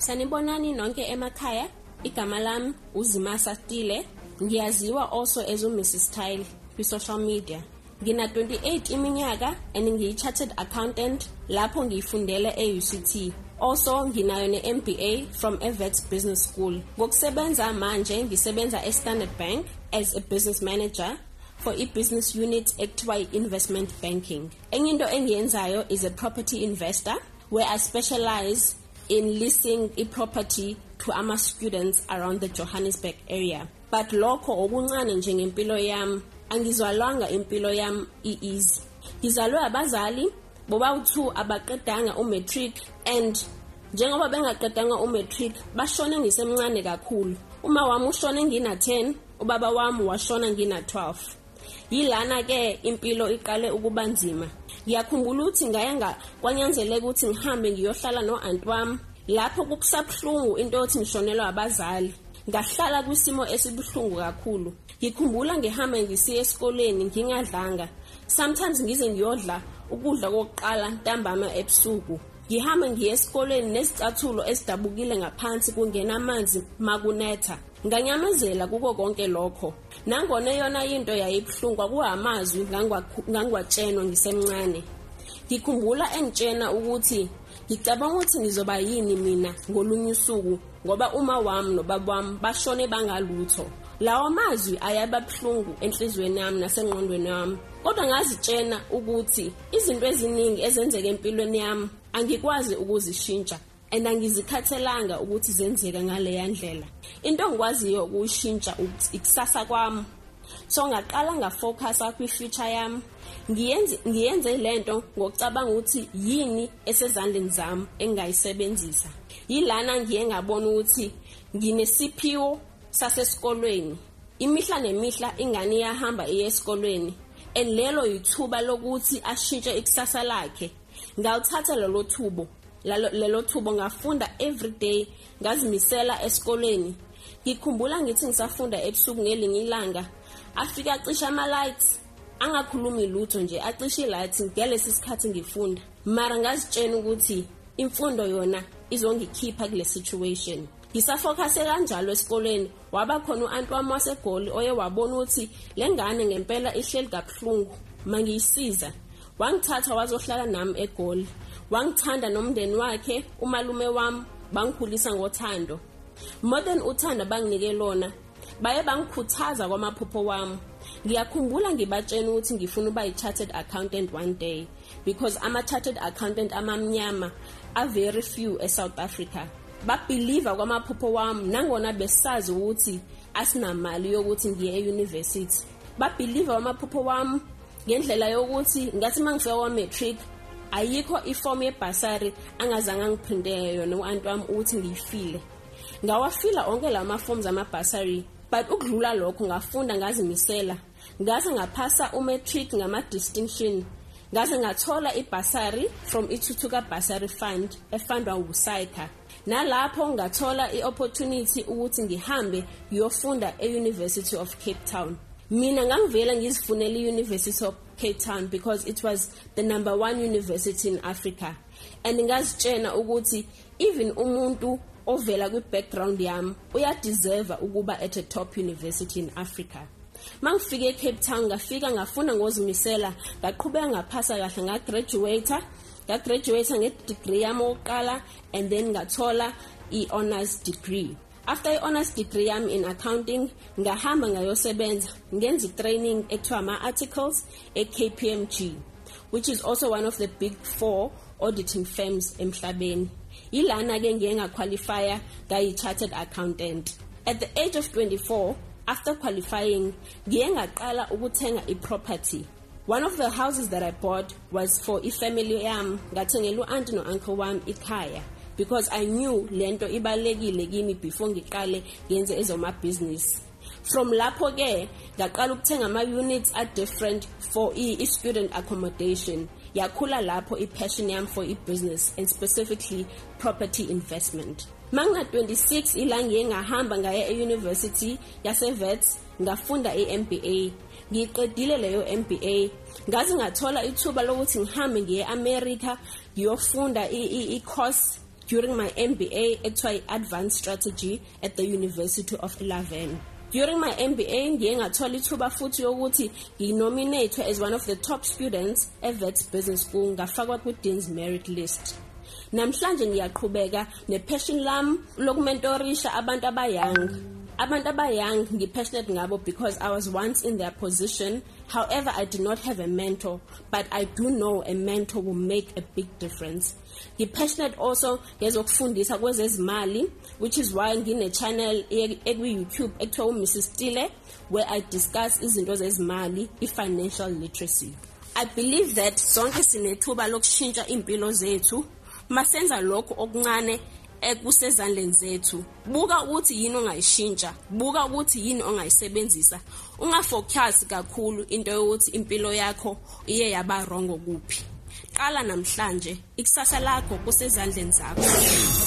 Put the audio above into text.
Sanibonani nonke emakhaya. Igama lami uZimasa Stile. Ngiyaziwa also as uMrs Style kwi social media. Ngina 28 iminyaka and ngiyi-chartered accountant lapho ngiyifundela e-UCT. Also nginayo ne-MBA from Evets Business School. Ngokusebenza manje ngisebenza e-Standard Bank as a business manager for i-business unit ekuthiwa i-investment banking. Enye into engiyenzayo is a property investor where I specialize in leasing i-property to ama-students around the Johannesburg area. But lokho okuncane nje ngempilo yami angizwalwanga impilo yami i-easy. Ngizalwe abazali bobawu-2 abaqedanga umatric and njengoba bengaqedanga umatric bashone ngisemncane kakhulu. Uma wami ushone ngina-10, ubaba wami washona ngina-12. Yilana ke impilo iqale ukuba nzima. Ngiyakhumbula ukuthi ngaya kwanyanzeleka ukuthi ngihambe ngiyohlala no-aunt wami lapho kukusabhlungu into yokuthi ngishonelwa abazali. Ngahlala kwisimo esibuhlungu kakhulu. Ngikhumbula ngihamba ngisiya esikoleni ngingadlanga. Sometimes ngize ngiyodla ukudla kokuqala ntambama ebusuku. Ngihamba ngiye esikoleni nezicathulo esidabukile ngaphansi kungena amanzi makunetha. nganyamezela kuko konke lokho. Nangona eyona into yayibuhlungu kwakuhamazwi ngangiwatshenwa ngisemncane. Ngikhumbula engitshena ukuthi ngicabanga ukuthi ngizoba yini mina ngolunye usuku ngoba uma wami nobaba wami bashone bangalutho. Lawa mazwi ayababuhlungu enhlizweni yami nasengqondweni yami. Kodwa ngazitshena ukuthi izinto eziningi ezenzeka empilweni yami angikwazi ukuzishintsha and angizikhathelanga ukuthi zenzeka ngaleya ndlela. Into engikwaziyo ukuyishintsha ikusasa kwami. So ngaqala ngafocusa kwi-future yami. Ngiyenze ngiyenze lento ngokucabanga ukuthi yini esezandleni zami engingayisebenzisa. Yilana ngiye ngabona ukuthi nginesiphiwo sasesikolweni. Imihla nemihla ingane iyahamba iye esikolweni and lelo yithuba lokuthi ashintshe ikusasa lakhe. Ngawuthatha lelo thubo. Lelo thubo ngafunda every day ngazimisela esikoleni ngikhumbula ngithi ngisafunda ebusuku ngelinye ilanga. Afika acisha ama-lights angakhulumi lutho nje acishe i-lights ngalesi sikhathi ngifunda. Mara ngazitshena ukuthi imfundo yona izongikhipha kule situation. Ngisafokase kanjalo esikoleni waba khona u-anti wami wasegoli oye wabona ukuthi le ngane ngempela ihleli kabuhlungu. Mangiyisiza. Wangithatha wazohlala nami egoli. Wangithanda nomndeni wakhe umalume wami bangikhulisa ngothando. More than uthando banginike lona. Baye bangikhuthaza kwamaphupho wami. Ngiyakhumbula ngibatshena ukuthi ngifuna ukuba yi-chartered accountant one day because ama-chartered accountant amamnyama are very few e-south africa. Babhiliva kwamaphupho wami nangona besazi ukuthi asinamali yokuthi ngiye e-university. Babhiliva kwamaphupho wami ngendlela yokuthi ngathi uma ngifika kwa-matric ayikho ifomu yebhasari angazange angiphindele yona u-anti wami ukuthi ngiyifile. Ngawafila onke la mafomu amabhasari but ukudlula lokho ngafunda ngazimisela. Ngase ngaphasa umatric ngama-distinction. Ngase ngathola ibhasari from ithuthuka basari fund efundwa ngusaika nalapho ngathola i-opportunity ukuthi ngihambe ngiyofunda e-university of cape town. Mina ngangivela ngizifunela i-university of cape town because it was the number one university in africa. And ngazitshena ukuthi even umuntu ovela kwi-background yami uyadeserva ukuba at a top university in africa. Mangifike ecape town ngafika ngafunda ngozimisela ngaqhubeka ngaphasa kahle ngagraduata ngagraduata ngedegree yami okokuqala and then ngathola i-honors degree. After i-honors degree yami in accounting ngahamba ngayosebenza ngenza i-training ekuthiwa ama-articles e-kpmg which is also one of the big four auditing firms emhlabeni. Yilana-ke ngiye ngaqualifya ngayi-chartered accountant. At the age of 24 after qualifying ngiye ngaqala ukuthenga i-property. One of the houses that i bought was for ifamily yami ngathengela u-anti no-uncle wami ikhaya. Because i knew lento ibalekile kimi before ngiqale ngenze ezomabhizinisi. From lapho-ke ngaqala ukuthenga ama-units a-different for i-student accommodation. Yakhula lapho i-passion yami for i-business and specifically property investment. Mangina-26 ila ngiye ngahamba ngaya e-university yasevets ngafunda i-mba ngiyiqedile leyo MBA ngaze ngathola ithuba lokuthi ngihambe ngiye eAmerica ngiyofunda i-course during my MBA ekuthiwa i-Advanced Strategy at the University of Laven during my MBA ngiye ngathola ithuba futhi yokuthi nginominated as one of the top students eVets Business School ngafakwa ku-Dean's Merit List. Namhlanje ngiyaqhubeka nepassion lam lokumentorisha abantu abayang abantu abayang ngipassionate ngabo because I was once in their position. However I did not have a mentor but I do know a mentor will make a big difference. Ngipassionate also ngezokufundisa kwezezimali which is why ngine-channel eku-youtube ekuthiwa umrs stile where i discuss izinto zezimali i-financial literacy. I believe that sonke sinethuba lokushintsha iy'mpilo zethu masenza lokhu okuncane ekusezandleni zethu. Buka ukuthi yini ongayishintsha buka ukuthi yini ongayisebenzisa. Ungafocus kakhulu into yokuthi impilo yakho iye yaba wrong kuphi. Qala namhlanje ikusasa lakho kusezandleni zakho.